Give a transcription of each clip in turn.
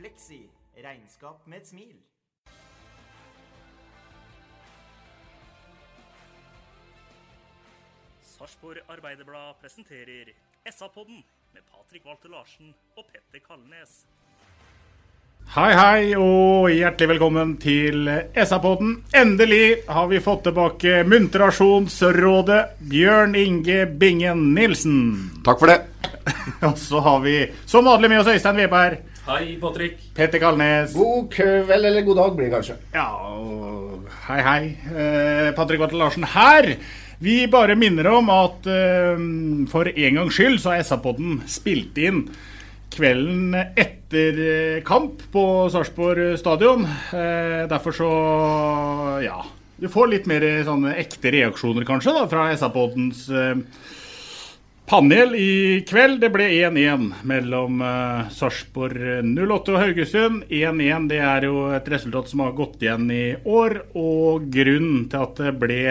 Fleksi. Regnskap med et smil. Sarpsborg Arbeiderblad presenterer SA-podden med Patrik Walter Larsen og Petter Kalnes. Hei, hei, og hjertelig velkommen til SA-podden. Endelig har vi fått tilbake muntrasjonsrådet Bjørn Inge Bingen Nilsen. Takk for det. Og så har vi som vanlig med oss Øystein Weberg, Hei, Patrik. Petter Kalnes. God kveld eller god dag blir det kanskje. Ja, og hei, hei. Eh, Patrick Walter Larsen her. Vi bare minner om at eh, for en gangs skyld så har SA-podden spilt inn kvelden etter eh, kamp på Sarpsborg stadion. Eh, derfor så ja. Du får litt mer sånne ekte reaksjoner kanskje da fra SA-poddens eh, panel i kveld. Det ble 1-1 mellom uh, Sarpsborg 08 og Haugesund. 1-1 det er jo et resultat som har gått igjen i år. Og grunnen til at det ble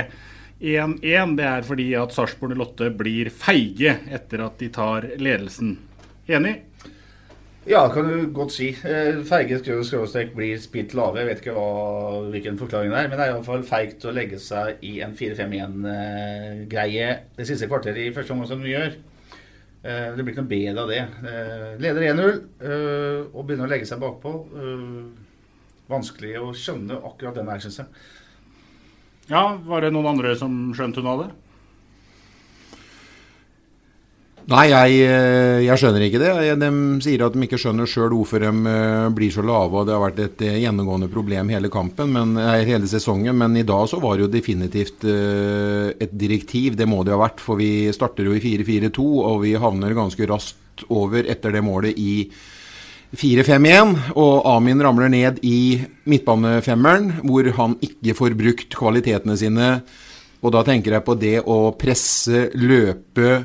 1-1, det er fordi at Sarpsborg 08 blir feige etter at de tar ledelsen. Enig? Ja, kan du godt si. Eh, Feige skråstrek blir spilt lave. Jeg vet ikke hva, hvilken forklaring det er, men det er iallfall feigt å legge seg i en 4-5-1-greie det siste kvarteret i første omgang som vi gjør. Eh, Det blir ikke noe bedre av det. Eh, Leder 1-0 eh, og begynner å legge seg bakpå. Vanskelig å skjønne akkurat den her. Ja, var det noen andre som skjønte av det? Nei, jeg, eh, jeg skjønner ikke det. De sier at de ikke skjønner sjøl hvorfor de eh, blir så lave. og Det har vært et eh, gjennomgående problem hele kampen, men, hele sesongen. Men i dag så var det jo definitivt et direktiv. Det må det ha vært. For vi starter jo i 4-4-2, og vi havner ganske raskt over etter det målet i 4-5-1. Og Amin ramler ned i midtbanefemmeren, hvor han ikke får brukt kvalitetene sine. Og da tenker jeg på det å presse, løpe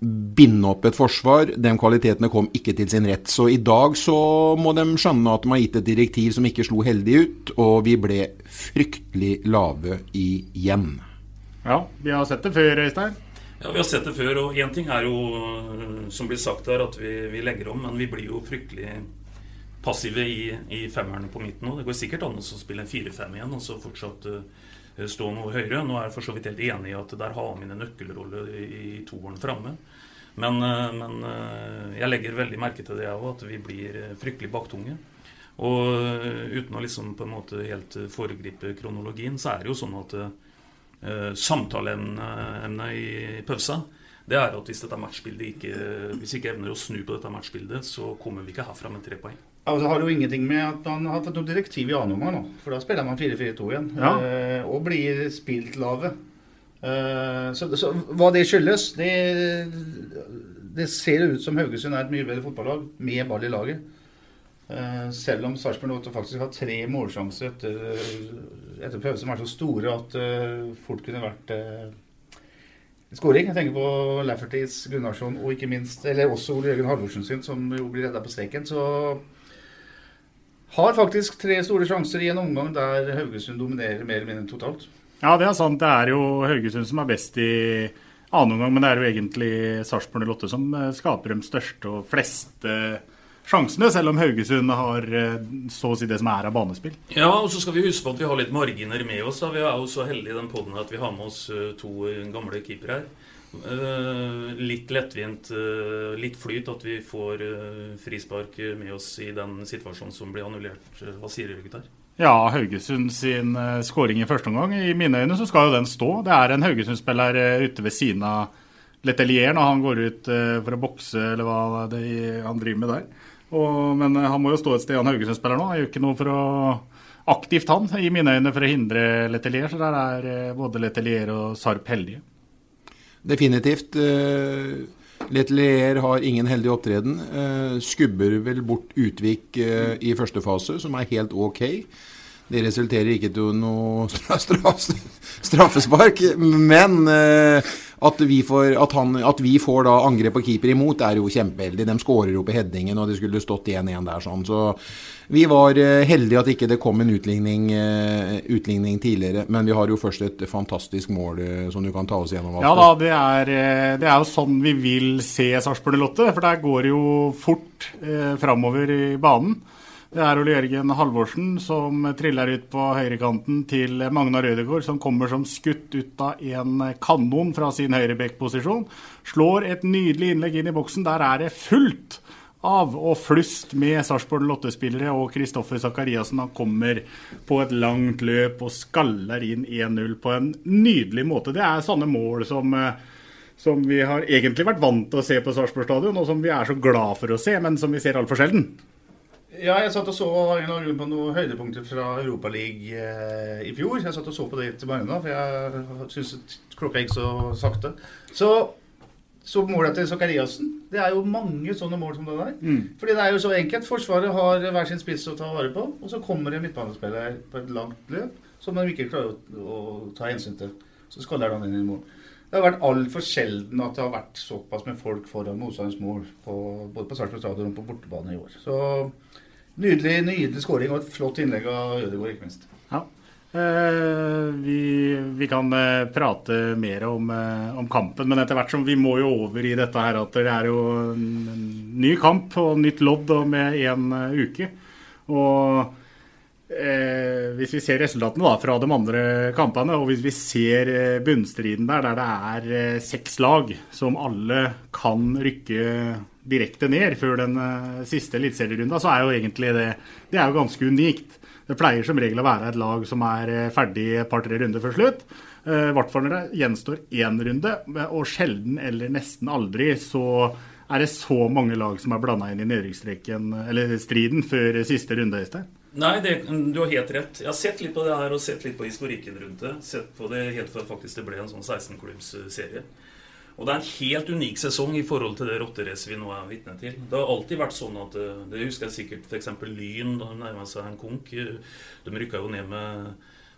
binde opp et forsvar. De kvalitetene kom ikke til sin rett. Så i dag så må de skjønne at de har gitt et direktiv som ikke slo heldig ut, og vi ble fryktelig lave igjen. Ja, vi har sett det før, Øystein. Ja, Vi har sett det før, og én ting er jo, som blir sagt her, at vi, vi legger om, men vi blir jo fryktelig passive i, i femmerne på midten nå. Det går sikkert an å spille en 4-5 igjen og så fortsatt uh, stå noe høyere. Nå er jeg for så vidt helt enig i at der har vi en nøkkelrolle i, toeren framme. Men, uh, men uh, jeg legger veldig merke til det òg, at vi blir fryktelig baktunge. Og uten å liksom på en måte helt foregripe kronologien, så er det jo sånn at samtaleemnet i pausa det er at hvis dette matchbildet ikke hvis vi ikke evner å snu på dette matchbildet, så kommer vi ikke herfra med tre poeng. Altså, har det jo ingenting med at man har fått noe direktiv i annen omgang nå. For da spiller man 4-4-2 igjen. Ja. eh, og blir spilt lave. Eh, så, så hva det skyldes, det, det ser ut som Haugesund er et mye bedre fotballag med ball i laget. Eh, selv om Sarpsborg 8 faktisk har tre målsjanser etter, etter pause som er så store at eh, fort kunne vært eh, skåring. Jeg tenker på Laffertys, Gunnarsson og ikke minst Eller også Ole Jørgen Halvorsen sin, som jo blir redda på streken. Så har faktisk tre store sjanser i en omgang der Haugesund dominerer mer eller mindre totalt. Ja, det er sant. Det er jo Haugesund som er best i annen omgang, men det er jo egentlig Sarpsborg 08 som eh, skaper de største og fleste sjansene, selv om Haugesund har eh, så å si det som er av banespill. Ja, og så skal vi huske på at vi har litt marginer med oss. da. Vi er jo så heldige i den poden at vi har med oss eh, to gamle keepere her. Eh, litt lettvint, eh, litt flyt at vi får eh, frispark med oss i den situasjonen som blir annullert. Hva sier dere, gutter? Ja, Haugesund sin skåring i første omgang. I mine øyne så skal jo den stå. Det er en Haugesund-spiller ute ved siden av Letelier når han går ut for å bokse, eller hva det er han driver med der. Og, men han må jo stå et sted, han Haugesund-spiller nå. Han gjør ikke noe for å aktivt han, i mine øyne, for å hindre Letelier. Så der er både Letelier og Sarp heldige. Definitivt. Letelier har ingen heldig opptreden. Skubber vel bort Utvik i første fase, som er helt ok. Det resulterer ikke til noe straffespark. Men at vi, får, at, han, at vi får da angrep på keeper imot, er jo kjempeheldig. De skårer jo på headingen, og det skulle stått 1-1 der. sånn. Så vi var heldige at ikke det kom en utligning, utligning, tidligere. Men vi har jo først et fantastisk mål som du kan ta oss gjennom. Ja da, det er, det er jo sånn vi vil se Sarpsborg 08. For der går det jo fort eh, framover i banen. Det er Ole Jørgen Halvorsen som triller ut på høyrekanten til Magnar Rødegård, som kommer som skutt ut av en kanon fra sin høyrebekkposisjon. Slår et nydelig innlegg inn i boksen. Der er det fullt av og flust med Sarpsborg Lotte-spillere, og Kristoffer Sakariassen kommer på et langt løp og skaller inn 1-0 på en nydelig måte. Det er sånne mål som som vi har egentlig vært vant til å se på Sarpsborg stadion, og som vi er så glad for å se, men som vi ser altfor sjelden. Ja, jeg satt og så en på noen høydepunkter fra Europaligaen eh, i fjor. Jeg satt og så på det til morgenen, for jeg syns klokka gikk så sakte. Så så målet til Zakariassen. Det er jo mange sånne mål som det der. Mm. Fordi det er jo så enkelt. Forsvaret har hver sin spiss å ta vare på, og så kommer en midtbanespiller på et langt løp som de ikke klarer å, å ta hensyn til. Så skaller han inn i mål. Det har vært altfor sjelden at det har vært såpass med folk foran motstanderens mål, på, både på Sarpsborg stadion og på bortebane i år. Så nydelig, nydelig skåring og et flott innlegg av Ødegaard, ikke minst. Ja. Eh, vi, vi, kan eh, prate mer om, eh, om, kampen, men etter hvert som vi må jo over i dette her at det er jo en, en ny kamp og nytt lodd med én uke. Og Eh, hvis vi ser resultatene da, fra de andre kampene, og hvis vi ser bunnstriden der, der det er eh, seks lag som alle kan rykke direkte ned før den eh, siste eliteserierunda, så er jo egentlig det, det er jo ganske unikt. Det pleier som regel å være et lag som er ferdig et par-tre runder før slutt. I hvert fall når det gjenstår én runde, og sjelden eller nesten aldri så er det så mange lag som er blanda inn i nedrykksstreken, eller striden før siste runde. Øystein. Nei, det, du har helt rett. Jeg har sett litt på det her og sett litt på historikken rundt det. Sett på det helt før faktisk det ble en sånn 16-klubbsserie. Og det er en helt unik sesong i forhold til det rotteracet vi nå er vitne til. Det har alltid vært sånn at Det husker jeg sikkert f.eks. Lyn, da de nærma seg en konk. De rykka jo ned med,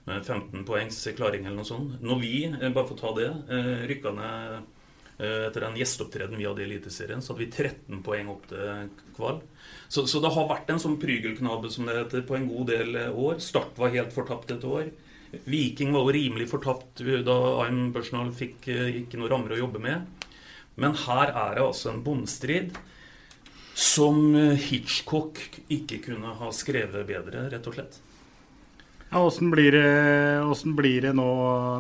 med 15 poengs klaring eller noe sånt. Når vi, bare for å ta det, rykka ned etter den gjesteopptredenen vi hadde i Eliteserien, så hadde vi 13 poeng opp til kval. Så, så, det har vært en sånn prygelknabe som det heter, på en god del år. Start var helt fortapt et år. Viking var jo rimelig fortapt da Aym Børsnal fikk ikke noen rammer å jobbe med. Men her er det altså en bondestrid som Hitchcock ikke kunne ha skrevet bedre, rett og slett. Ja, Åssen blir, blir, det nå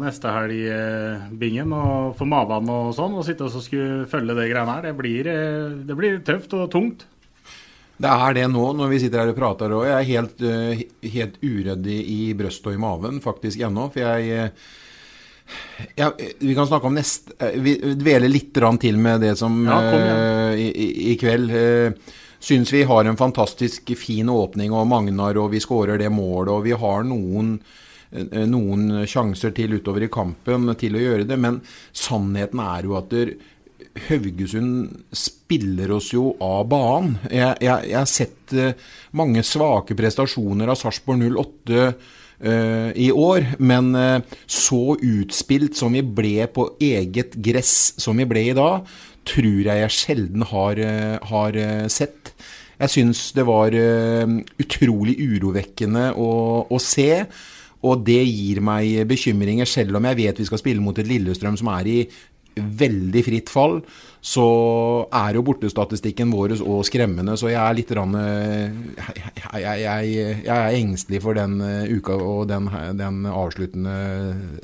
neste helg, Bingen, og for Mavan og sånn, å sitte og skulle følge det greiene her? Det blir, det blir, tøft og tungt? Det er det nå, når vi sitter her og prater. Og jeg er helt, helt uredd i brøstet og i maven faktisk ennå. For jeg, jeg, Vi kan snakke om neste Vi dveler litt til med det som ja, i, i, i, kveld syns vi har en fantastisk fin åpning, og Magnar, og vi skårer det målet, og vi har noen, eh, noen sjanser til utover i kampen til å gjøre det. Men sannheten er jo at Haugesund spiller oss jo av banen. Jeg, jeg, jeg har sett eh, mange svake prestasjoner av Sarpsborg 08 Uh, i år. Men uh, så utspilt som vi ble på eget gress som vi ble i dag, tror jeg jeg sjelden har, uh, har sett. Jeg syns det var utrolig urovekkende å, å, se. Og det gir meg bekymringer, selv om jeg vet vi skal spille mot et Lillestrøm som er i veldig fritt fall, så er jo bortestatistikken vår òg skremmende. Så jeg er litt rann, jeg, jeg, jeg, jeg, er engstelig for den eh, uka og den, den avsluttende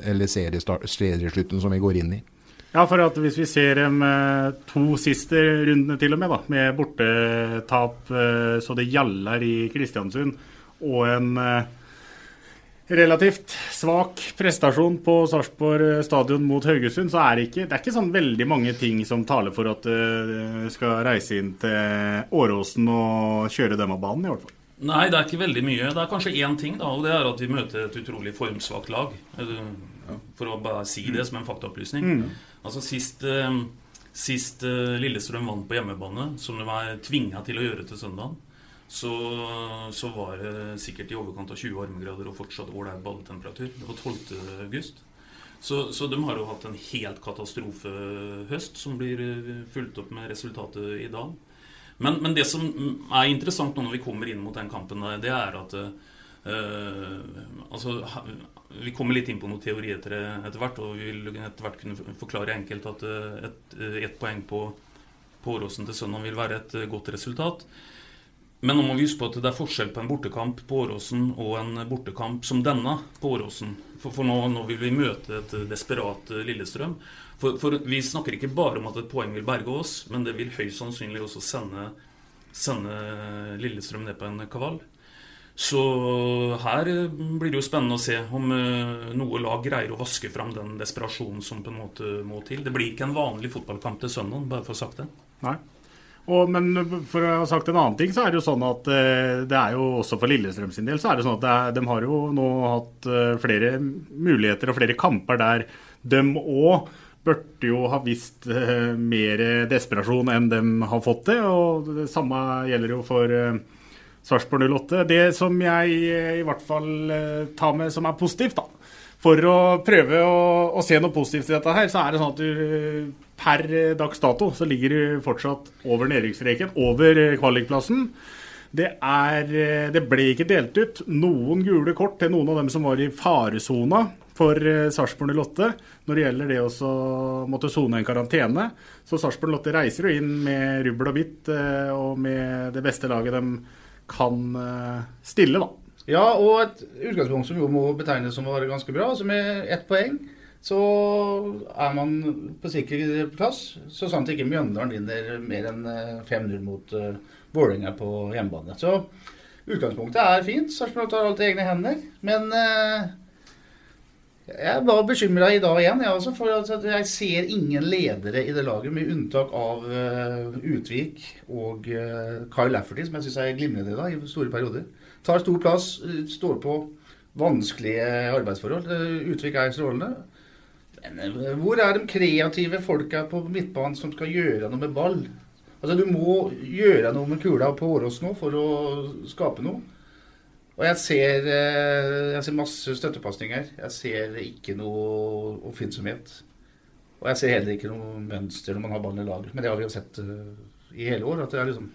eller serieslutten som vi går inn i. Ja, for at hvis vi ser de to siste rundene til og med, da, med bortetap så det gjaller i Kristiansund, og en relativt svak prestasjon på Sarpsborg stadion mot Haugesund, så er det ikke, det er ikke sånn veldig mange ting som taler for at du skal reise inn til Åråsen og kjøre dem av banen, i hvert fall. Nei, det er ikke veldig mye. Det er kanskje én ting, da, og det er at vi møter et utrolig formsvakt lag. For å bare si det som en faktaopplysning. Mm. Altså Sist, eh, sist eh, Lillestrøm vant på hjemmebane, som de var tvinga til å gjøre til søndagen, så, så, var det sikkert i overkant av 20 varmegrader og fortsatt ålreit badetemperatur. Det var 12. august. Så, så, de har jo hatt en helt katastrofehøst, som blir eh, fulgt opp med resultatet i dag. Men, men, det som er interessant nå når vi kommer inn mot den kampen, det er at uh, altså, Vi kommer litt inn på noen teorier etter hvert, og vi vil etter hvert kunne forklare enkelt at eh, ett et poeng på, på Åråsen til søndag vil være et godt resultat. Men nå må vi huske på at det er forskjell på en bortekamp på Åråsen og en bortekamp som denne på Åråsen. For, for nå, nå, vil vi møte et desperat Lillestrøm. For, for, vi snakker ikke bare om at et poeng vil berge oss, men det vil høyst sannsynlig også sende, sende Lillestrøm ned på en kavall. Så her blir det jo spennende å se om eh, noe lag greier å vaske fram den desperasjonen som på en måte må til. Det blir ikke en vanlig fotballkamp til søndag, bare for å ha sagt det. Nei. Og, men for å ha sagt en annen ting, så er det jo sånn at eh, det er jo også for Lillestrøm sin del så er det sånn at det er, de har jo nå hatt eh, flere muligheter og flere kamper der de òg burde jo ha vist uh, mer desperasjon enn de har fått det. Og det samme gjelder jo for Sarpsborg 08. Det som jeg i hvert fall tar med som er positivt, da, for å prøve å, å, se noe positivt i dette her, så er det sånn at du per dags dato så ligger de fortsatt over nedrykksstreken, over kvalikplassen. Det, er, det ble ikke delt ut noen gule kort til noen av dem som var i faresona for eh, Sarpsborg 08 når det gjelder det å måtte sone en karantene. Så Sarpsborg 08 reiser jo inn med rubbel og bitt eh, og med det beste laget de kan eh, stille, da. Ja, og et utgangspunkt som jo må betegnes som å være ganske bra. som er ett poeng så er man på sikker plass, så sant ikke Mjøndalen vinner mer enn 5-0 mot uh, Vålerenga på hjemmebane. Så utgangspunktet er fint. Sarpsborg tar alt i egne hender. Men uh, jeg var bekymra i dag igjen, jeg også, for jeg ser ingen ledere i det laget, med unntak av uh, Utvik og uh, Kyle Lafferty, som jeg syns er glimrende i dag, i store perioder. Tar stor plass, står på vanskelige arbeidsforhold. Utvik er strålende. Men hvor er de kreative folka på midtbanen som skal gjøre noe med ball? Altså, Du må gjøre noe med kula på Årås nå for å skape noe. Og jeg ser, eh, jeg ser masse støttepasninger. Jeg ser ikke noe oppfinnsomhet. Og jeg ser heller ikke noe mønster når man har ballen i laget. Men det har vi jo sett uh, i hele år. at Det er liksom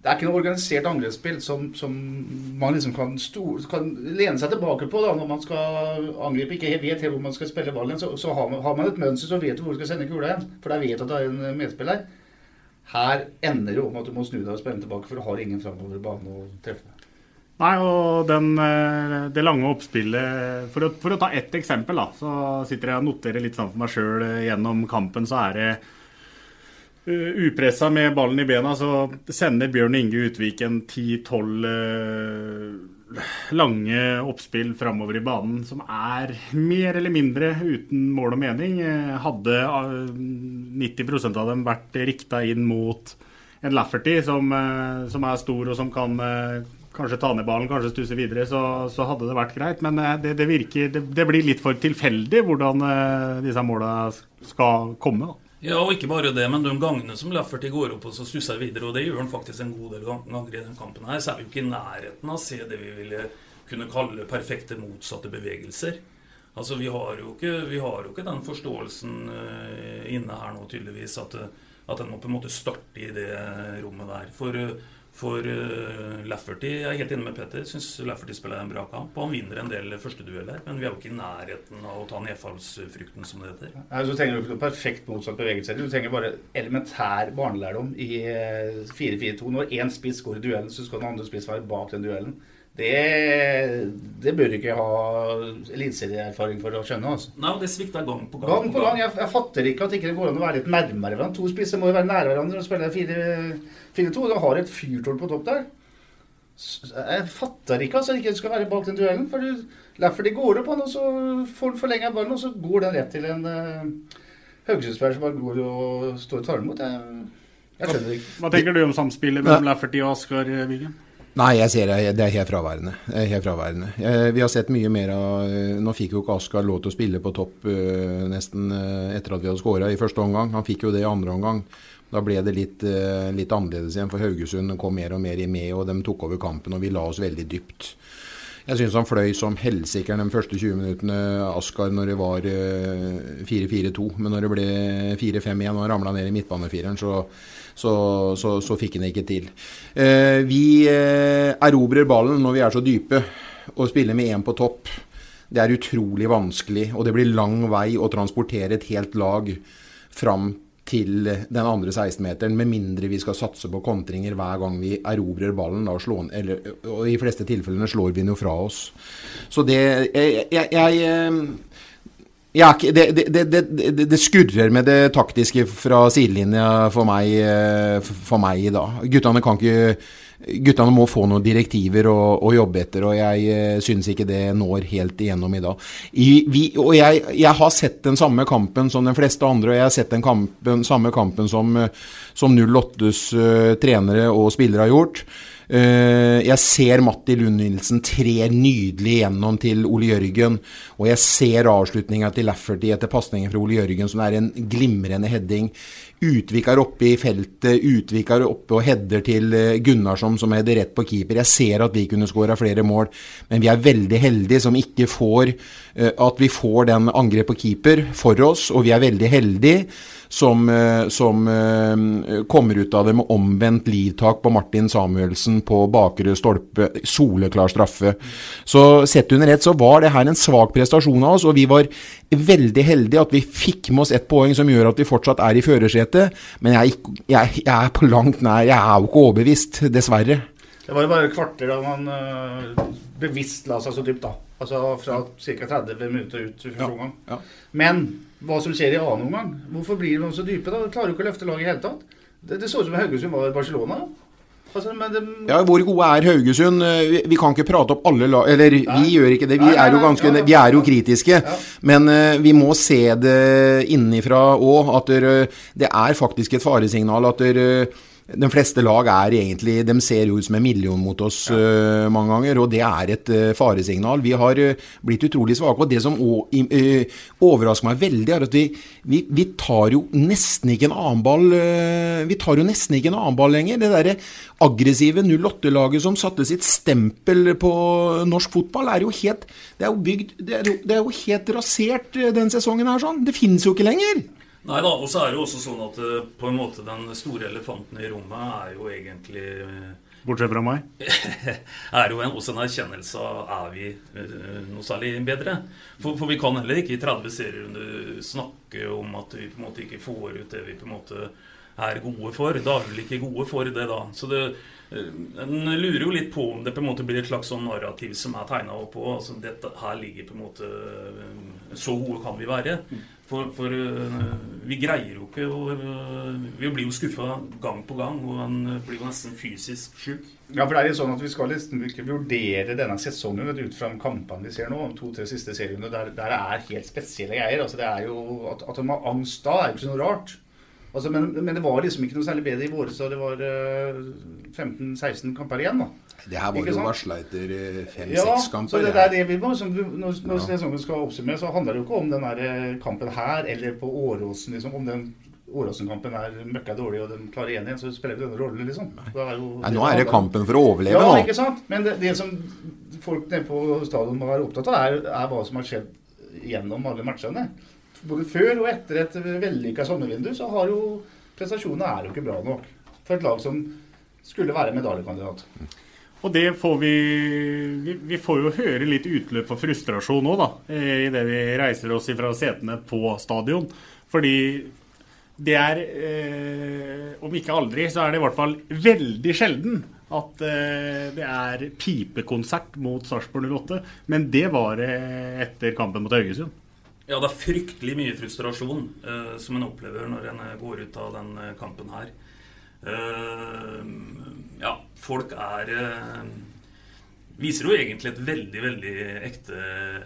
det er ikke noe organisert angrepsspill som, som man liksom kan, stor, kan, lene seg tilbake på da, når man skal angripe. Ikke vet helt hvor man skal spille ballen. Så, så har, man, har, man, et mønster, så vet du hvor du skal sende kula igjen. For der vet du at det er en medspiller. Her ender det om at du må snu deg og spille tilbake, for du har ingen framover banen å treffe. Nei, og den, eh, det lange oppspillet for å, for å, ta ett eksempel, da, så sitter jeg og noterer litt sammen for meg sjøl eh, gjennom kampen. Så er det upressa med ballen i bena, så sender Bjørn Inge Utvik en 10-12 uh, lange oppspill framover i banen som er mer eller mindre uten mål og mening. Hadde uh, 90% av dem vært rikta inn mot en Lafferty som, som er stor og som kan kanskje ta ned ballen, kanskje stusse videre, så, så, hadde det vært greit. Men eh, det, det virker, det, det, blir litt for tilfeldig hvordan disse måla skal komme. da. Ja, og ikke bare det, men de gangene som Lafferty går opp og så stusser videre, og det gjør han faktisk en god del ganger i denne kampen her, så er vi jo ikke i nærheten av å se det vi ville kunne kalle perfekte motsatte bevegelser. Altså, Vi har jo ikke, har jo ikke den forståelsen uh, inne her nå, tydeligvis, at, at en må på en måte starte i det rommet der. For uh, for uh, Lafferty jeg er helt enig med Petter. Syns Lafferty spiller en bra kamp. Og han vinner en del førstedueller. Men vi er jo ikke i nærheten av å ta nedfallsfrukten, som det heter. Nei, så trenger du ikke noe perfekt motsatt bevegelse. Du trenger bare elementær barnelærdom i 4-4-2. Eh, Når én spiss går i duellen, så skal den andre spiss være bak den duellen. Det, det bør du ikke ha eliteserieerfaring for å skjønne. altså. Nei, det svikta gang på gang. Gang på gang. Jeg, jeg fatter ikke at ikke det går an å være litt nærmere hverandre. To spisser må jo være nære hverandre og spille 4-2. Du har et fyrtårn på topp der. Jeg fatter ikke altså, ikke skal være bak den duellen. For du, de går opp, han, og så får han forlenga ballen, og så går den rett til en uh, Haugesund-spiller som bare går og står og tar imot. Jeg, jeg skjønner ikke. Hva tenker du om samspillet mellom Lafferty og Askar eh, Wiggen? Nei, jeg ser det. Det er helt fraværende. Er helt fraværende. Eh, Vi har sett mye mer av eh, Nå fikk jo ikke Askar lov til å spille på topp eh, nesten etter at vi hadde skåra i første omgang. Han fikk jo det i andre omgang. Da ble det litt, litt annerledes igjen, for Haugesund kom mer og mer i med, og de tok over kampen, og vi la oss veldig dypt. Jeg syns han fløy som helsike de første 20 minuttene, Askar, når det var eh, 4-4-2. Men når det ble 4-5 igjen og ramla ned i midtbanefireren, så, så, så, så fikk han ikke til. Eh, vi eh, erobrer ballen når vi er så dype, og spiller med én på topp. Det er utrolig vanskelig, og det blir lang vei å transportere et helt lag fram til den andre 16-meteren, med mindre vi skal satse på kontringer hver gang vi erobrer ballen. Da, og slå eller, og I fleste tilfellene slår vi den jo fra oss. Så det Jeg, jeg, jeg er ikke, det, det, det, det, skurrer med det taktiske fra sidelinja for meg, eh, for meg da. Guttene kan ikke Guttene må få noen direktiver å, å jobbe etter, og jeg uh, syns ikke det når helt igjennom i dag. I, vi, og jeg, jeg har sett den samme kampen som de fleste andre, og jeg har sett den kampen, samme kampen som, eh, som 08s uh, trenere og spillere har gjort. Eh, jeg ser Matti Lund Nilsen tre nydelig gjennom til Ole Jørgen. Og jeg ser avslutninga til Lafferty etter pasningen fra Ole Jørgen, som er en glimrende heading. Utvik er oppe i feltet, Utvik er oppe og header til eh, Gunnarsson, som header rett på keeper. Jeg ser at vi kunne skåra flere mål, men vi er veldig heldige som ikke får eh, At vi får den angrep på keeper for oss, og vi er veldig heldige som, eh, som eh, kommer ut av det med omvendt livtak på Martin Samuelsen på bakre stolpe. Soleklar straffe. Så sett under ett så var det her en svak prestasjon av oss, og vi var veldig heldige at vi fikk med oss ett poeng som gjør at vi fortsatt er i førersetet. Men jeg, jeg, jeg er på langt nær Jeg er jo ikke overbevist, dessverre. Det var bare kvarter da man øh, bevisst la seg så dypt, da. Altså fra ca. 30 minutter ut i første omgang. Ja. Men hva som skjer i annen omgang? Hvorfor blir de så dype? da? De klarer jo ikke å løfte laget i hele tatt. Det, det så ut som Haugesund var i Barcelona. Altså, men det, Ja, Hvor gode er Haugesund? Eh, Vi, vi kan ikke prate opp alle lag Eller vi gjør ikke det. Vi Nei, nei, er jo nei, ganske ja, ja. Vi er jo kritiske. Ja. Men uh, vi må se det innenfra òg. At det, det er faktisk et faresignal at det, de fleste lag er egentlig De ser jo ut som en million mot oss eh, mange ganger, og det er et uh, faresignal. Vi har uh, blitt utrolig svake. Og det som overrasker meg veldig, er at vi, vi, vi tar jo nesten ikke en annen ball Vi tar jo nesten ikke en annen ball lenger. Det derre aggressive 08-laget som satte sitt stempel på norsk fotball, er jo helt Det er jo bygd Det er jo, det er jo helt rasert den sesongen her, sånn. Det finnes jo ikke lenger. Nei da, og så er det jo også sånn at eh, på en måte den store elefanten i rommet er jo egentlig eh, Bortsett fra meg. er jo en, også en erkjennelse av er vi eh, noe særlig bedre. For, for vi kan heller ikke i 30 serierunder snakke om at vi på en måte ikke får ut det vi på en måte er gode for. Da er vi vel ikke gode for det, da. Så det, en lurer jo litt på om det på en måte blir et slags sånn narrativ som er tegna opp på. Altså dette her ligger på en måte Så gode kan vi være. For, for eh, vi greier jo ikke å eh, Vi blir jo skuffa gang på gang, og han blir jo nesten fysisk sjuk. Ja, for det er jo sånn at Vi skal liksom vurdere denne sesongen ut fra kampene vi ser nå, om to-tre siste seriene, der, der er helt spesielle greier. Altså, det er jo, At, at de har angst da, er jo ikke noe rart. Altså, men, men det var liksom ikke noe særlig bedre i våre, så det var uh, 15-16 kamper igjen. da. Det her var Ikke jo varsla etter eh, Ja, fem-seks så kamper. det, det er det vi må, som, du- når, når Ja. sesongen skal oppsummeres, så handler det jo ikke om den der eh, kampen her eller på Åråsen. Liksom, om den Åråsen-kampen er møkka dårlig og de klarer 1-1, så spiller det denne rollen, liksom. Er jo, Nei, nå er det kampen for å overleve ja, nå. ikke sant? Men det, det som folk nede på stadion må være opptatt av, er, er hva som har skjedd gjennom alle matchene. Både før og etter et vellykka sommervindu, så har jo prestasjonene er jo ikke bra nok for et lag som skulle være medaljekandidat. Og det får vi, vi får jo høre litt utløp for frustrasjon nå, da. eh, Idet vi reiser oss fra setene på stadion. Fordi det er eh, Om ikke aldri, så er det i hvert fall veldig sjelden at eh, det er pipekonsert mot Sarpsborg 08. Men det var det etter kampen mot Haugesund. Ja, det er fryktelig mye frustrasjon eh, som en opplever når en går ut av den eh, kampen her. Eh, ja, folk er eh, Viser jo egentlig et veldig, veldig ekte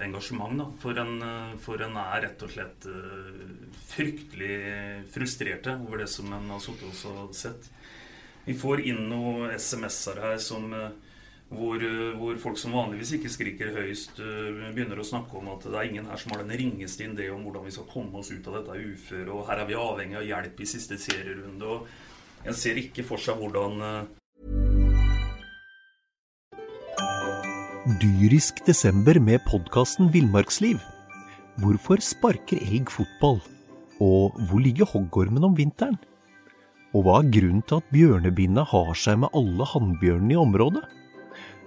engasjement, da. For en, eh, for en er rett og slett eh, fryktelig frustrerte over det som en har sittet og sett. Vi får inn noen SMS-er her som eh, hvor, eh, hvor, folk som vanligvis ikke skriker høyest, eh, begynner å snakke om at det er ingen her som har den ringeste idé om hvordan vi skal komme oss ut av dette uføret, og her er vi avhengig av hjelp i siste serierunde. og En ser ikke for seg hvordan eh, Dyrisk desember med podkasten Villmarksliv. Hvorfor sparker elg fotball? Og hvor ligger hoggormen om vinteren? Og hva er grunnen til at bjørnebinna har seg med alle hannbjørnene i området?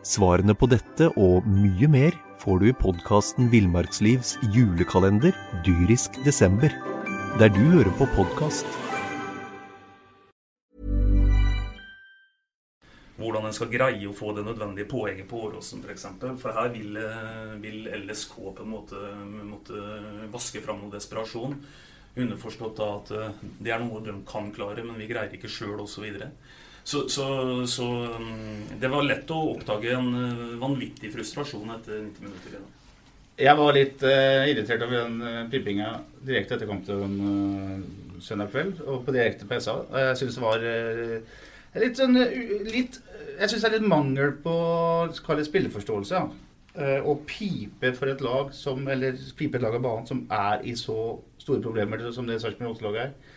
Svarene på dette og mye mer får du i podkasten Villmarkslivs julekalender dyrisk desember, der du hører på podkast. hvordan en skal greie å få det nødvendige poenget på Åråsen f.eks. For, eksempel. for her vil, eh, vil, LSK på en måte måtte vaske fram noe desperasjon. Underforstått at eh, det er noe de kan klare, men vi greier ikke sjøl osv. Så, så, så, mm, det var lett å oppdage en eh, vanvittig frustrasjon etter 90 minutter. igjen. Jeg var litt uh, irritert over den uh, pipinga direkte etter kampen uh, søndag kveld, og på direkte på SA. Jeg syns det var litt sånn litt, Jeg syns det er litt mangel på kall spilleforståelse. Ja. Å pipe for et lag som Eller pipe et lag av banen som er i så store problemer som det Sarpsborg 8-laget er.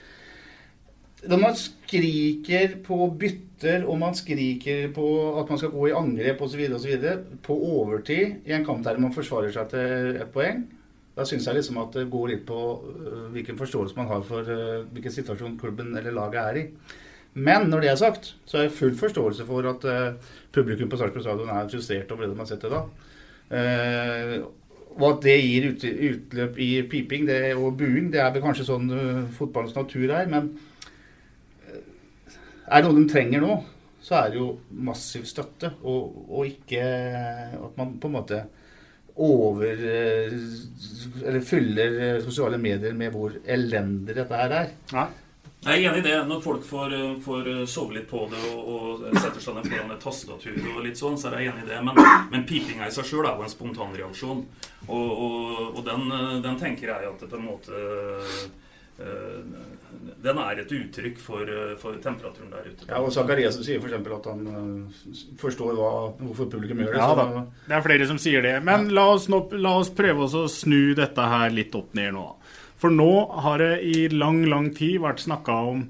Når man skriker på bytter, og man skriker på at man skal gå i angrep osv., osv., på overtid i en kamp der man forsvarer seg til et poeng, da syns jeg liksom at det går litt på hvilken forståelse man har for hvilken situasjon klubben eller laget er i. Men når det er sagt, så har jeg full forståelse for at uh, publikum på Sarpsborg stadion er frustrert over det de har sett dag. Uh, og at det gir utløp i piping det, og buing, det er vel kanskje sånn fotballens natur er. Men er det noe de trenger nå, så er det jo massiv støtte. Og, og ikke at man på en måte over Eller fyller sosiale medier med hvor elendig dette her er. Ja. Jeg er enig i det. Når folk får, får sove litt på det og, og setter seg ned foran et tastatur og litt sånn, så er jeg enig i det. Men, men pipinga i seg sjøl er jo en spontanreaksjon. Og, og, og den, den, tenker jeg at det på en måte den er et uttrykk for, for temperaturen der ute. Ja, og Zakariassen sier f.eks. at han forstår hva, hvorfor publikum gjør det. Ja, da. Det er flere som sier det. Men ja. la, oss nå, la, oss prøve oss å snu dette her litt opp ned nå. For nå har det i lang, lang tid vært snakka om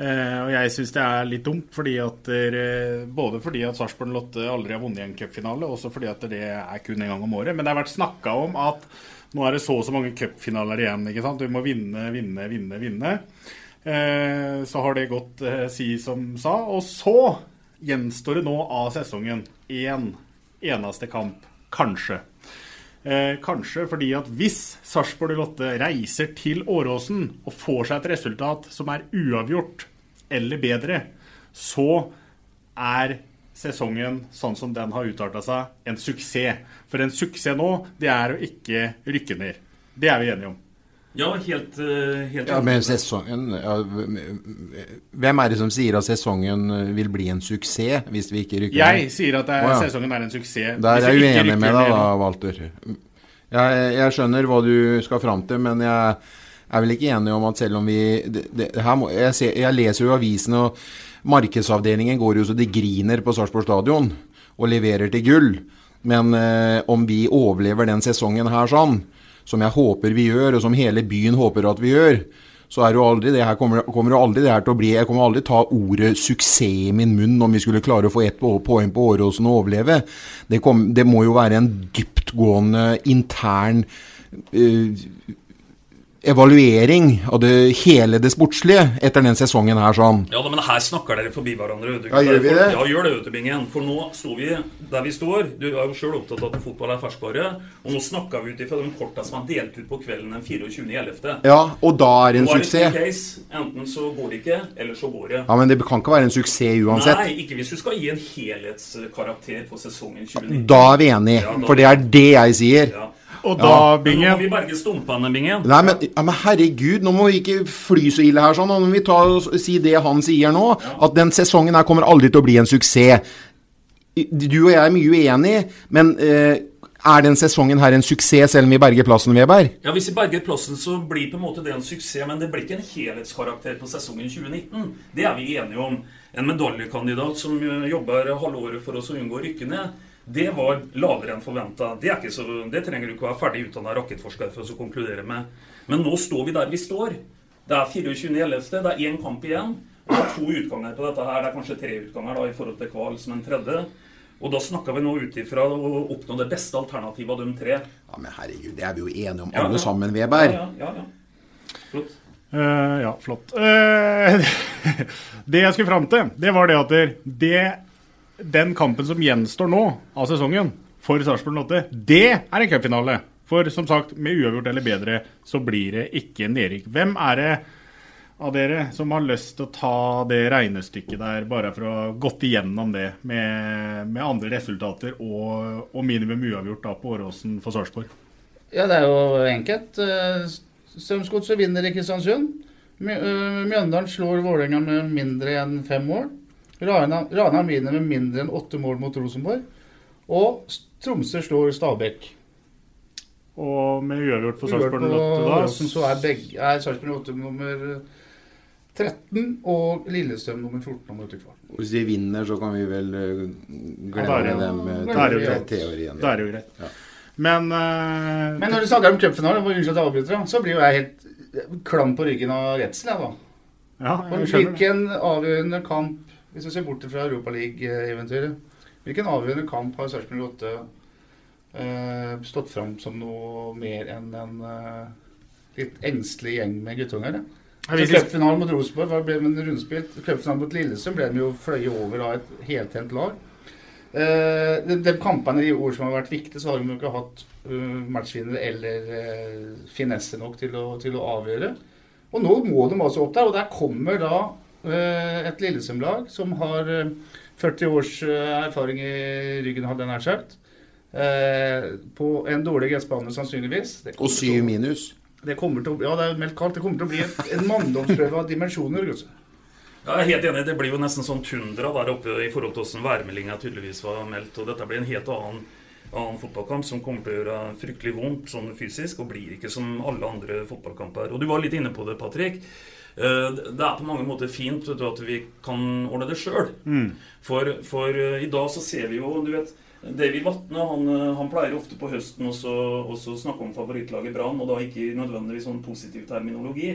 Uh, og jeg syns det er litt dumt, fordi at der, både fordi at Sarpsborg Lotte aldri har vunnet en cupfinale, og også fordi at det er kun en gang om året. Men det har vært snakka om at nå er det så og så mange cupfinaler igjen. ikke sant? Vi må vinne, vinne, vinne, vinne. Eh, så har det gått eh, si som sa. Og så gjenstår det nå av sesongen én en, eneste kamp, kanskje. Eh, kanskje fordi at hvis Sarpsborg Lotte reiser til Åråsen og får seg et resultat som er uavgjort eller bedre, så er sesongen sånn som den har utarta seg, en suksess. For en suksess nå, det er å ikke rykke ned. Det er vi enige om. Ja, helt, helt ja, men sesongen ja, Hvem er det som sier at sesongen vil bli en suksess hvis vi ikke rykker ned? Jeg sier at er, oh, ja. sesongen er en suksess. Der er jeg uenig med deg da, Walter. Jeg, jeg, skjønner hva du skal fram til, men jeg er vel ikke enig om at selv om vi det, det, må, jeg, ser, jeg, leser jo avisen, og markedsavdelingen går jo så de griner på Sarpsborg stadion og leverer til gull. Men eh, om vi overlever den sesongen her sånn, som jeg håper vi gjør, og som hele byen håper at vi gjør, så er jo aldri det her, kommer, kommer jo aldri det her til å bli Jeg kommer aldri ta ordet suksess i min munn om vi skulle klare å få ett poeng på Åråsen og overleve. Det, kom, det, må jo være en dyptgående intern uh, evaluering av det hele det sportslige etter den sesongen her sånn. Ja, men her snakker dere forbi hverandre. du. Ja, gjør vi det? Ja, gjør det, vet du, Bingen. For nå står vi der vi står. Du er jo sjøl opptatt av at fotball er ferskvare. Og nå snakker vi ut ifra de korta som er delt ut på kvelden den 24.11. Ja, og da er det en er det suksess. two case. Enten så går det ikke, eller så går det. Ja, Men det kan ikke være en suksess uansett. Nei, ikke hvis du skal gi en helhetskarakter på sesongen 2019. Da er vi enige, Ja, da- for det er det jeg sier. Ja. Og Ja. da, Men Nå må vi berge stumpene, Bingen. Nei, men, ja, men herregud, nå må vi ikke fly så ille her sånn. Nå må vi ta og si det han sier nå, at den sesongen her kommer aldri til å bli en suksess. Du og jeg er mye uenige, men eh, er den sesongen her en suksess selv om vi berger plassen, Weber? Ja, Hvis vi berger plassen, så blir på en måte det en suksess. Men det blir ikke en helhetskarakter på sesongen 2019. Det er vi enige om. En medaljekandidat som jobber jobber halvåret for oss å unngå å rykke ned, det var lavere enn forventa. Det, er ikke så- det trenger du ikke være ferdig utdanna rakettforsker for å konkludere med. Men nå står vi der vi står. Det er 24.11., det er én kamp igjen. Og det er to utganger på dette her. Det er kanskje tre utganger da, i forhold til kval som en tredje. Og da snakker vi nå ut ifra å oppnå det beste alternativet av de tre. Ja, men herregud, det er vi jo enige om Ja, alle ja. sammen, Weber. Ja, ja, ja, ja. Flott. Uh, ja, flott. Uh, det jeg skulle fram til, det var det at det, den kampen som gjenstår nå av sesongen for Sarpsborg 8, det er en cupfinale. For som sagt, med uavgjort eller bedre så blir det ikke nedrykk. Hvem er det av dere som har lyst til å ta det regnestykket der, bare for å ha gått igjennom det med, med andre resultater og, og minimum uavgjort da på Åråsen for Sarpsborg? Ja, det er jo enkelt. Eh, Strømsgodset vinner i Kristiansund. Eh, Mjøndalen slår Vålerenga med mindre enn fem mål. Rana Ranheim vinner med mindre enn åtte mål mot Rosenborg. Og Tromsø slår Stabæk. Og med uavgjort for Uavgjort Sarpsborg på 8 da så er, begge, er Sarpsborg 8 nummer 13 og Lillestrøm nummer 14 om utekval. Hvis de vinner, så kan vi vel Ja, da glemme det- dem eh, er det jo greit. teorien. Er jo greit. Men, uh, Men når du snakker om cupfinalen, unnskyld at jeg avbryter, så blir jo jeg helt klam på ryggen av redsel, jeg, da. Ja, jeg hvilken avgjørende kamp, hvis vi ser bort fra Europaliga-eventyret, hvilken avgjørende kamp har Sarpsborg 8 eh, stått fram som noe mer enn en eh, litt engstelig gjeng med guttunger? Cupfinalen mot Rosenborg var- ble med en rundspilt. Cupfinalen mot Lillesund ble de jo fløyet over av et heltent lag. Eh, de, de kampene i år som har vært viktige, så har de jo ikke hatt uh, matchvinnere eller uh, finesse nok til å, til å avgjøre. Og nå må de altså opp der, og der kommer da et Lillesund-lag som har eh, 40 års eh, erfaring i ryggen, hadde jeg nær sagt. Eh, på en dårlig gressbane, sannsynligvis. Og syv minus. Det kommer til å, ja, det er meldt kaldt. Det kommer til å bli en, en manndomsprøve av dimensjoner. Ja, jeg er helt enig. Det blir jo nesten sånn tundra der oppe i forhold til hvordan værmeldinga tydeligvis var meldt. Og dette blir en helt annen, annen fotballkamp som kommer til å gjøre fryktelig vondt sånn fysisk, og blir ikke som alle andre fotballkamper. Og du var litt inne på det, Patrick. Eh, Det er på mange måter fint vet du, at vi kan ordne det sjøl. Mm. For, for eh, i dag så ser vi jo du vet, David Vatne han, eh, han pleier ofte på høsten også, også snakke om favorittlaget Brann, og da ikke nødvendigvis sånn positiv terminologi.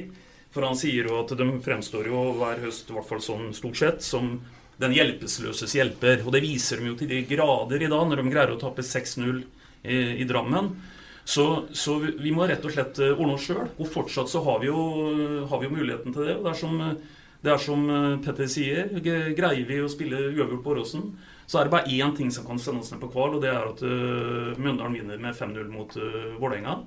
For han sier jo at de fremstår jo hver høst, i hvert fall sånn stort sett, som den hjelpeløses hjelper. Og det viser de jo til de grader i dag, når de greier å tape 6-0 i, i Drammen. Så, så vi- vi må rett og slett eh, ordne oss sjøl. Og fortsatt så har vi, jo, har vi jo muligheten til det. Og det er som, eh, det er som eh, Petter sier, greier vi å spille uavgjort på Åråsen, så er det bare én ting som kan sende oss ned på kval, og det er at uh, Mjøndalen vinner med 5-0 mot uh, Vålerenga.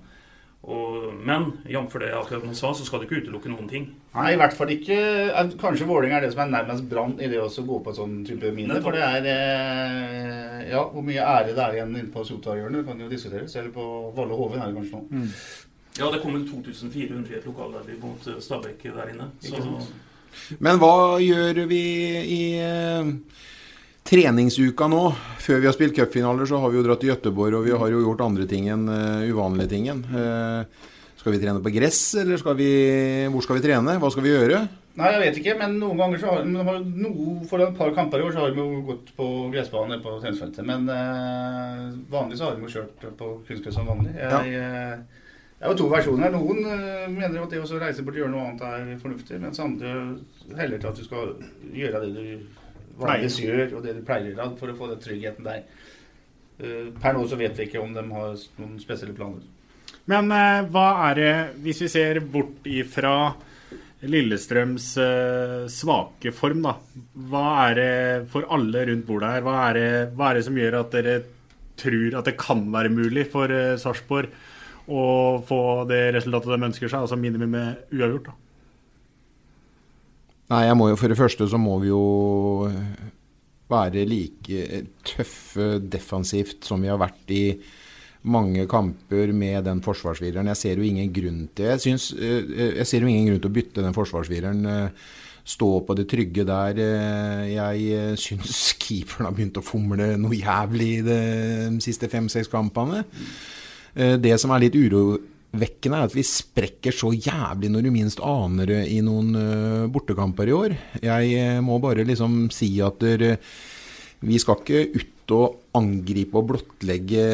Og, men jf. det jeg akkurat nå sa, så skal du ikke utelukke noen ting. Nei, i hvert fall ikke eh, Kanskje Vålerenga er det som er nærmest Brann i det å gå på sånn type mine. For det er eh, Ja, hvor mye ære det er igjen inne på Sotra-hjørnet, kan jo diskuteres. Eller på Valle Hoven er det kanskje nå. Ja, det kommer 2400 i et lokalderby mot uh, Stabæk der inne. Så, Men hva gjør vi i eh, treningsuka nå? Før vi har spilt cupfinaler, så har vi jo dratt til Gøteborg, og vi har jo gjort andre ting enn uh, uvanlige ting. Eh, skal vi trene på gress, eller skal vi Hvor skal vi trene? Hva skal vi gjøre? Nei, jeg vet ikke, men noen ganger så har har noe, For et par kamper i år så har vi jo gått på gressbane på treningsfeltet. Men uh, vanlig så har vi jo kjørt på kunstgress som vanlig. Jeg, ja. det er jo to versjoner. Noen mener at det å reise bort og gjøre noe annet er fornuftig, mens andre heller til at du skal gjøre det du vanligvis gjør, og det de pleier å gjøre, for å få den tryggheten der. Eh, per nå så vet vi ikke om de har noen spesielle planer. Men eh, hva er det, hvis vi ser bort ifra Lillestrøms eh, svake form, da. Hva er det for alle rundt bordet her, hva er, det, hva er det som gjør at dere tror at det kan være mulig for Sarpsborg å få det resultatet de ønsker seg, altså minimum med uavgjort? da? Nei, jeg må jo, For det første så må vi jo være like tøffe defensivt som vi har vært i mange kamper med den forsvarsvireren. Jeg ser jo ingen grunn til jeg, synes, eh, jeg ser jo ingen grunn til å bytte den forsvarsvireren. Eh, stå på det trygge der. Eh, jeg syns keeperen har begynt å fomle noe jævlig i de siste fem-seks kampene. Det som er litt urovekkende, er at vi sprekker så jævlig når du minst aner det i noen bortekamper i år. Jeg må bare liksom si at vi skal ikke ut og angripe og blottlegge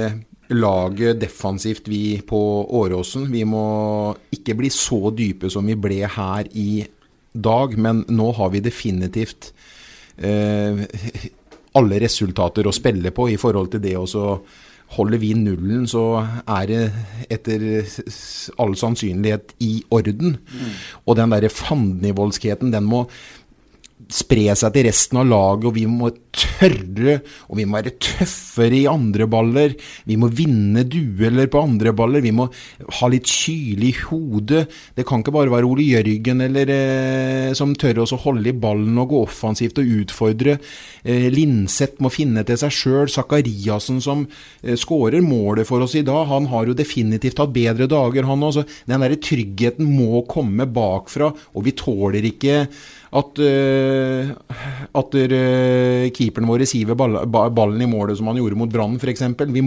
laget defensivt vi på Åråsen. Vi må ikke bli så dype som vi ble her i dag, men nå har vi definitivt eh, alle resultater å spille på i forhold til det å Holder vi nullen, så er det etter all sannsynlighet i orden. Mm. Og den derre fandenivoldskheten, den må spre seg til resten av laget, og vi må tørre, og vi må være tøffere i andre baller. Vi må vinne dueller på andre baller. Vi må ha litt kylig i hodet. Det kan ikke bare være Ole Jørgen eller, eh, som tør å holde i ballen og gå offensivt og utfordre. Eh, Linseth må finne til seg sjøl. Zakariassen som eh, skårer målet for oss i dag, han har jo definitivt hatt bedre dager, han òg. Den der tryggheten må komme bakfra, og vi tåler ikke at, uh, at uh, keeperen vår siver ballen i målet som han gjorde mot Brann f.eks. Vi,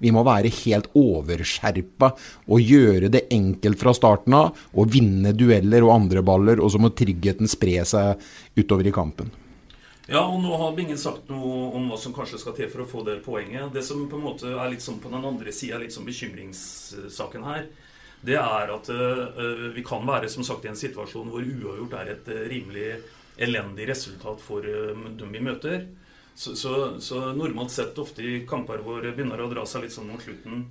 vi må være helt overskjerpa og gjøre det enkelt fra starten av. Og vinne dueller og andre baller, og så må tryggheten spre seg utover i kampen. Ja, og nå har Bingen sagt noe om hva som kanskje skal til for å få det poenget. Det som på en måte er litt sånn på den andre sida, litt sånn bekymringssaken her, det er at uh, vi kan være som sagt i en situasjon hvor uavgjort er et uh, rimelig elendig resultat for dem vi møter. Så, så, så, normalt sett ofte i kamper hvor det begynner å dra seg litt sånn mot slutten,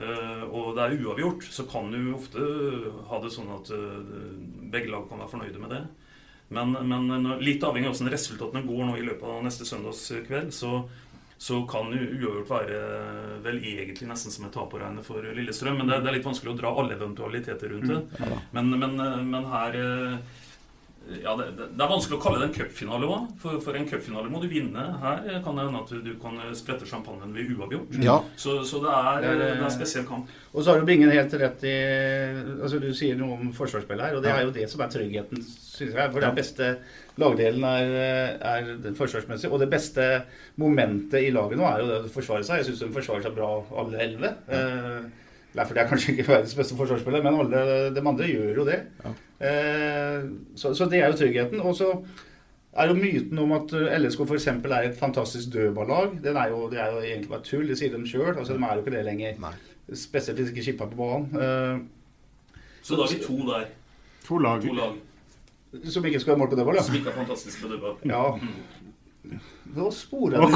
og det er uavgjort, så kan du ofte ha det sånn at begge lag kan være fornøyde med det. Men, men litt avhengig av hvordan resultatene går nå i løpet av neste søndagskveld, så, så kan uavgjort være vel egentlig nesten som et tap å regne for Lillestrøm. Men det, det, er litt vanskelig å dra alle eventualiteter rundt det. Mm, ja, men, men, men, her eh, ja, det, det, er vanskelig å kalle det en cupfinale òg. For, for, en cupfinale må du vinne. Her kan det hende at du, kan sprette sjampanjen ved uavgjort. Ja. Så, så det, er, det, er, en spesiell kamp. Og så har du Bingen helt rett i altså Du sier noe om forsvarsspillet her, og det er jo det som er tryggheten, syns jeg. For den beste lagdelen er, er forsvarsmessig. Og det beste momentet i laget nå er jo det å forsvare seg. Jeg syns de forsvarer seg bra, alle elleve. Eh, Derfor det er kanskje ikke verdens beste forsvarsspiller, men alle de andre gjør jo det. Ja. Eh, så, så, det er jo tryggheten. Og så er jo myten om at LSK f.eks. er et fantastisk dødballag. Det er jo, det er jo egentlig bare tull. Det sier de sjøl. Altså, de er jo ikke det lenger. Nei. Spesielt hvis ikke skipper på banen. Eh, så da er vi to der. To lag. To lag. Som ikke skal ha mål på dødball, ja. Som ikke er fantastisk på dødball. Ja. Nå sporer jeg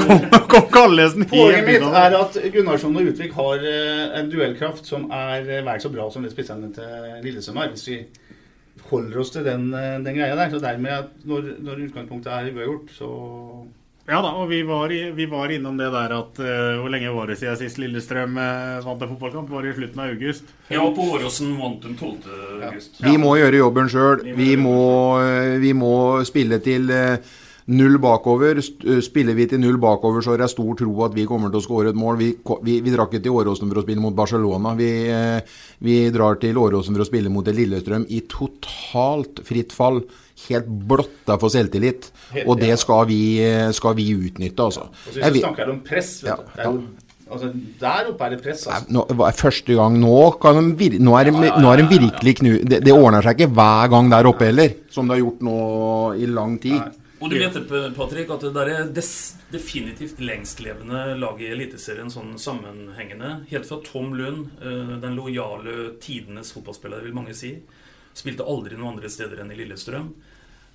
Poenget mitt er at Gunnarsson og Utvik har eh, en duellkraft som er eh, vel så bra som det spissene til Lillesømmer, er. Hvis vi holder oss til den, eh, den greia der. Så dermed, når, når utgangspunktet er uavgjort, så ja da, og vi var, vi var, innom det der at uh, Hvor lenge var det siden sist Lillestrøm uh, vant en fotballkamp? Var det i slutten av august? Ja, på Åråsen vant de 12. august. Ja. Vi må gjøre jobben sjøl. Vi, vi, må spille til uh, null bakover. Eh, spiller vi til null bakover, så har jeg stor tro at vi kommer til å skåre et mål. Vi, vi, vi drar ikke til Åråsen for å spille mot Barcelona. Vi, eh, vi drar til Åråsen for å spille mot Lillestrøm i totalt fritt fall. Helt blotta for selvtillit. Helt, og det skal vi, eh, skal vi utnytte, altså. Og så snakker du om press, vet ja, du. Ja. Altså, der oppe er det press. Altså. Nå, første gang Nå, de, nå er det, ja, ja, ja, virkelig knu... Det, det, ordner seg ikke hver gang der oppe heller, som det har gjort nå i lang tid. Nei. Og du vet Patrick, at det der er definitivt lengstlevende lag i Eliteserien sånn sammenhengende. Helt fra Tom Lund, eh, den lojale tidenes fotballspiller, vil mange si. Spilte aldri noen andre steder enn i Lillestrøm.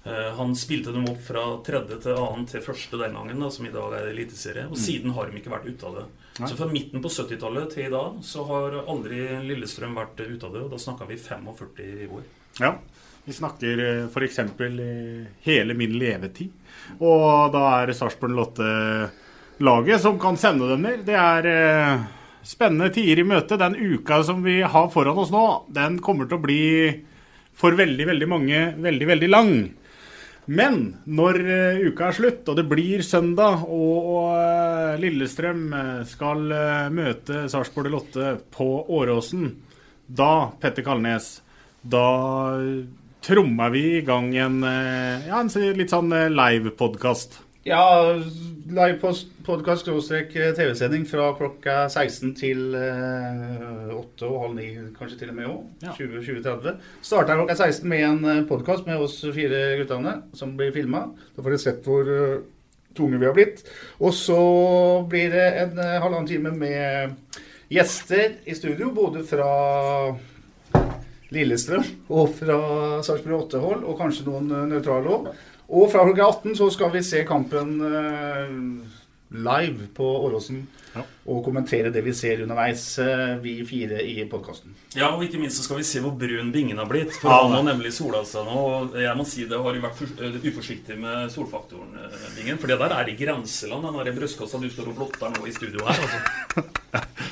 Eh, han spilte dem opp fra tredje til annen til første den gangen, da, som i dag er eliteserie. Og Mm. siden har de ikke vært ute av det. Så fra midten på 70-tallet til i dag så har aldri Lillestrøm vært ute av det. Og da snakka vi 45 år. Ja. Vi snakker f.eks. i hele min levetid. Og da er Sarpsborg Lotte laget som kan sende dem ned. Det er eh, spennende tider i møte. Den uka som vi har foran oss nå, den kommer til å bli for veldig, veldig mange veldig, veldig lang. Men når eh, uka er slutt, og det blir søndag, og eh, Lillestrøm eh, skal eh, møte Sarpsborg Lotte på Åråsen, da, Petter Kalnes, da trommer vi i gang en, eh, ja, en litt sånn live-podkast. Ja, live podkast TV-sending fra klokka 16 til eh, 8 og halv 9, kanskje til og med òg. Ja. 20-30. Starter klokka 16 med en podkast med oss fire guttene som blir filma. Da får dere sett hvor eh, tunge vi har blitt. Og så blir det en eh, halvannen time med gjester i studio, både fra Lillestrøm og fra Sarpsborg 8-hold, og kanskje noen eh, nøytrale òg. Og fra klokka 18 så skal vi se kampen eh, live på Åråsen. Og kommentere det vi ser underveis, eh, vi fire i podkasten. Ja, og ikke minst så skal vi se hvor brun bingen har blitt. For Ja, han har nemlig sola seg nå. Og jeg må si det har vært for, uforsiktig med solfaktoren, Bingen. For det der er i grenseland, den der brystkassa du står og blotter nå i studio her. Altså.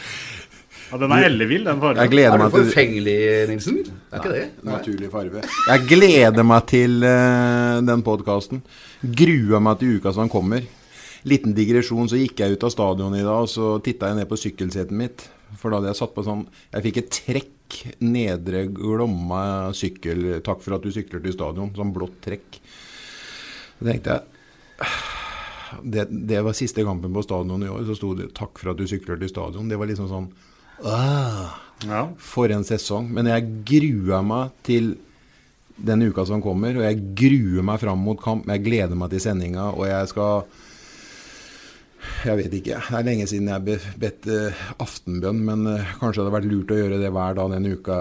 Ja, den er ellevill, den fargen. Jeg gleder Er meg du forfengelig, Nilsen? Det er ikke det? Naturlig farge. Jeg gleder meg til uh, den podkasten. Gruer meg til uka som kommer. Liten digresjon, så gikk jeg ut av stadionet i dag, og så titta jeg ned på sykkelsetet mitt. For da hadde jeg satt på sånn Jeg fikk et trekk nedre Glomma sykkel. Takk for at du sykler til stadion. Sånn blått trekk. Så tenkte jeg det, det var siste kampen på stadion i år. Så sto det 'takk for at du sykler til stadion'. Det var liksom sånn ah, For en sesong. Men jeg gruer meg til den uka som kommer, og jeg gruer meg fram mot kamp. Jeg gleder meg til sendinga, og jeg skal Jeg vet ikke. Det er lenge siden jeg har bedt eh, aftenbønn, men eh, kanskje det hadde vært lurt å gjøre det hver dag den uka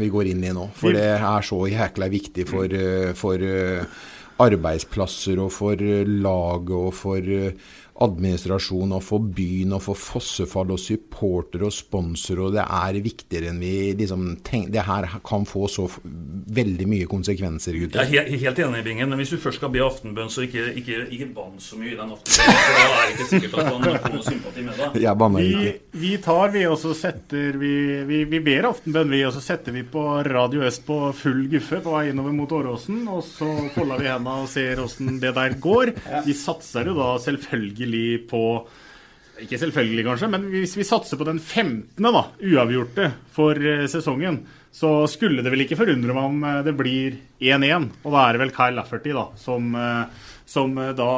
vi går inn i nå. For det er så jækla viktig for, eh, for arbeidsplasser og for laget og for administrasjon og for byen og for Fossefall og supporter og sponsor, og det er viktigere enn vi liksom tenker. Det her kan få så veldig mye konsekvenser, gutter. Jeg er helt enig, Bingen, men hvis du først skal be aftenbønn, så ikke, ikke, ikke bann så mye i den aftenbønnen. Da er det ikke sikkert at man får noe sympati med deg. Jeg banner Vi, vi tar, vi, og så setter vi Vi, vi ber aftenbønn, vi, og så setter vi på Radio Øst på full guffe på vei innover mot Åråsen. Og så folder vi hendene og ser åssen det der går. Vi satser jo da selvfølgelig på Ikke selvfølgelig, kanskje, men hvis vi satser på den 15., da, uavgjorte for eh, sesongen, så skulle det vel ikke forundre meg om eh, det blir 1-1. Og da er det vel Kyle Lafferty, da, som, eh, som da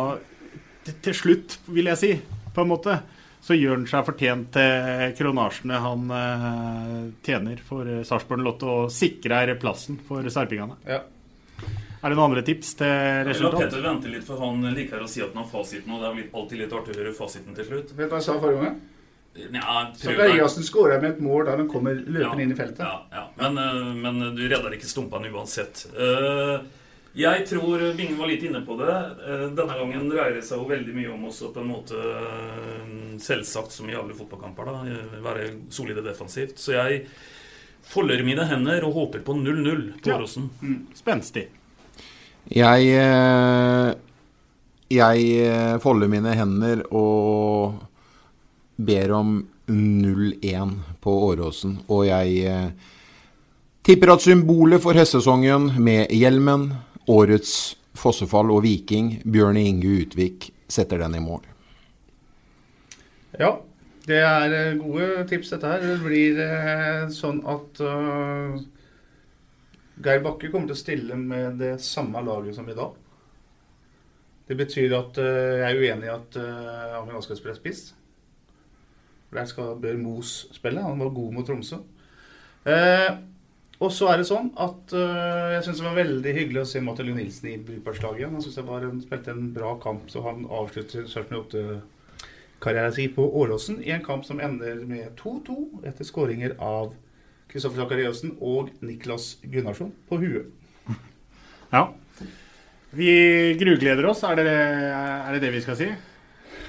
til- slutt, vil jeg si, på en måte, så gjør han seg fortjent til kronasjene han tjener for Sarpsborg Lotto og sikrer plassen for sarpingene. Ja. Er det noen andre tips til Jeg vil la Peter vente litt, for han liker å si at han har fasiten. Og det er alltid litt artig å høre fasiten til slutt. Vet du hva jeg sa forrige gang? Ja, så deg. Zakariassen skåra med et mål da han kommer løpende inn i feltet. Ja, ja. Men, eh, men du redder ikke stumpene uansett. Eh, Jeg tror Bingen var litt inne på det. Eh, Denne gangen dreier det seg jo veldig mye om også på en måte selvsagt som i alle fotballkamper, da, være solide defensivt. Så jeg folder mine hender og håper på 0-0 på Ja. Åråsen. Spenstig. Jeg eh, Jeg eh, folder mine hender og ber om 0-1 på Åråsen. Og jeg eh, tipper at symbolet for høstsesongen med hjelmen, årets Fossefall og Viking, Bjørn Inge Utvik, setter den i mål. Ja, det er gode tips dette her. Det blir sånn at eh, Geir Bakke kommer til å stille med det samme laget som i dag. Det betyr at uh, jeg er uenig i at uh, Amund Askar spiller spiss. Der skal bør Mos spille. Han var god mot Tromsø. Uh, og så er det sånn at uh, jeg syns det var veldig hyggelig å se Matte Nilsen i Bryparslaget igjen. Han synes jeg var en, spilte en bra kamp, så han avslutter 78-karrieren sin på Åråsen i en kamp som ender med 2-2 etter skåringer av Kristoffer Zakariassen og Niklas Gunnarsson på huet. Ja. Vi grugleder oss, er det, er det det vi skal si?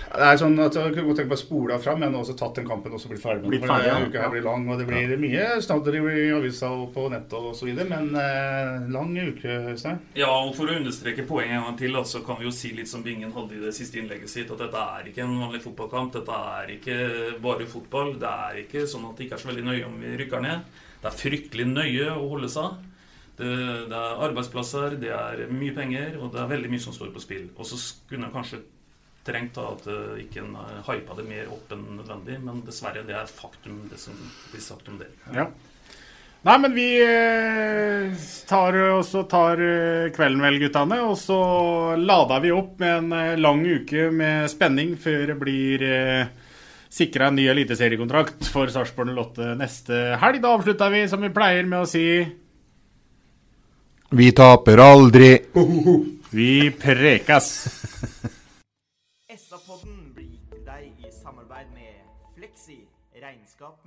Det er sånn at Jeg kunne godt tenke meg å spole av fram, men også tatt den kampen og så blitt ferdig med Blitt den. Ferdig, denne ja. uka her blir lang, og det blir mye snadder i avisa og på nettet og så videre. Men eh, lang uke, Øystein. Ja, og For å understreke poenget en gang til, så kan vi jo si litt som Bingen hadde i det siste innlegget sitt, at dette er ikke en vanlig fotballkamp. Dette er ikke bare fotball. Det er ikke sånn at det ikke er så veldig nøye om vi rykker ned. Det er fryktelig nøye å holde seg. Det, det er arbeidsplasser, det er mye penger, og det er veldig mye som står på spill. Og så jeg kanskje trengt da at uh, ikke en uh, hypa det mer opp enn nødvendig, men dessverre, det er faktum, det som blir sagt om det. Ja. Nei, men vi eh, tar, også tar eh, kvelden vel, guttene. Og så lader vi opp med en eh, lang uke med spenning før det blir eh, sikra en ny eliteseriekontrakt for Sarpsborg 08 neste helg. Da avslutter vi som vi pleier med å si Vi taper aldri. Vi prekas.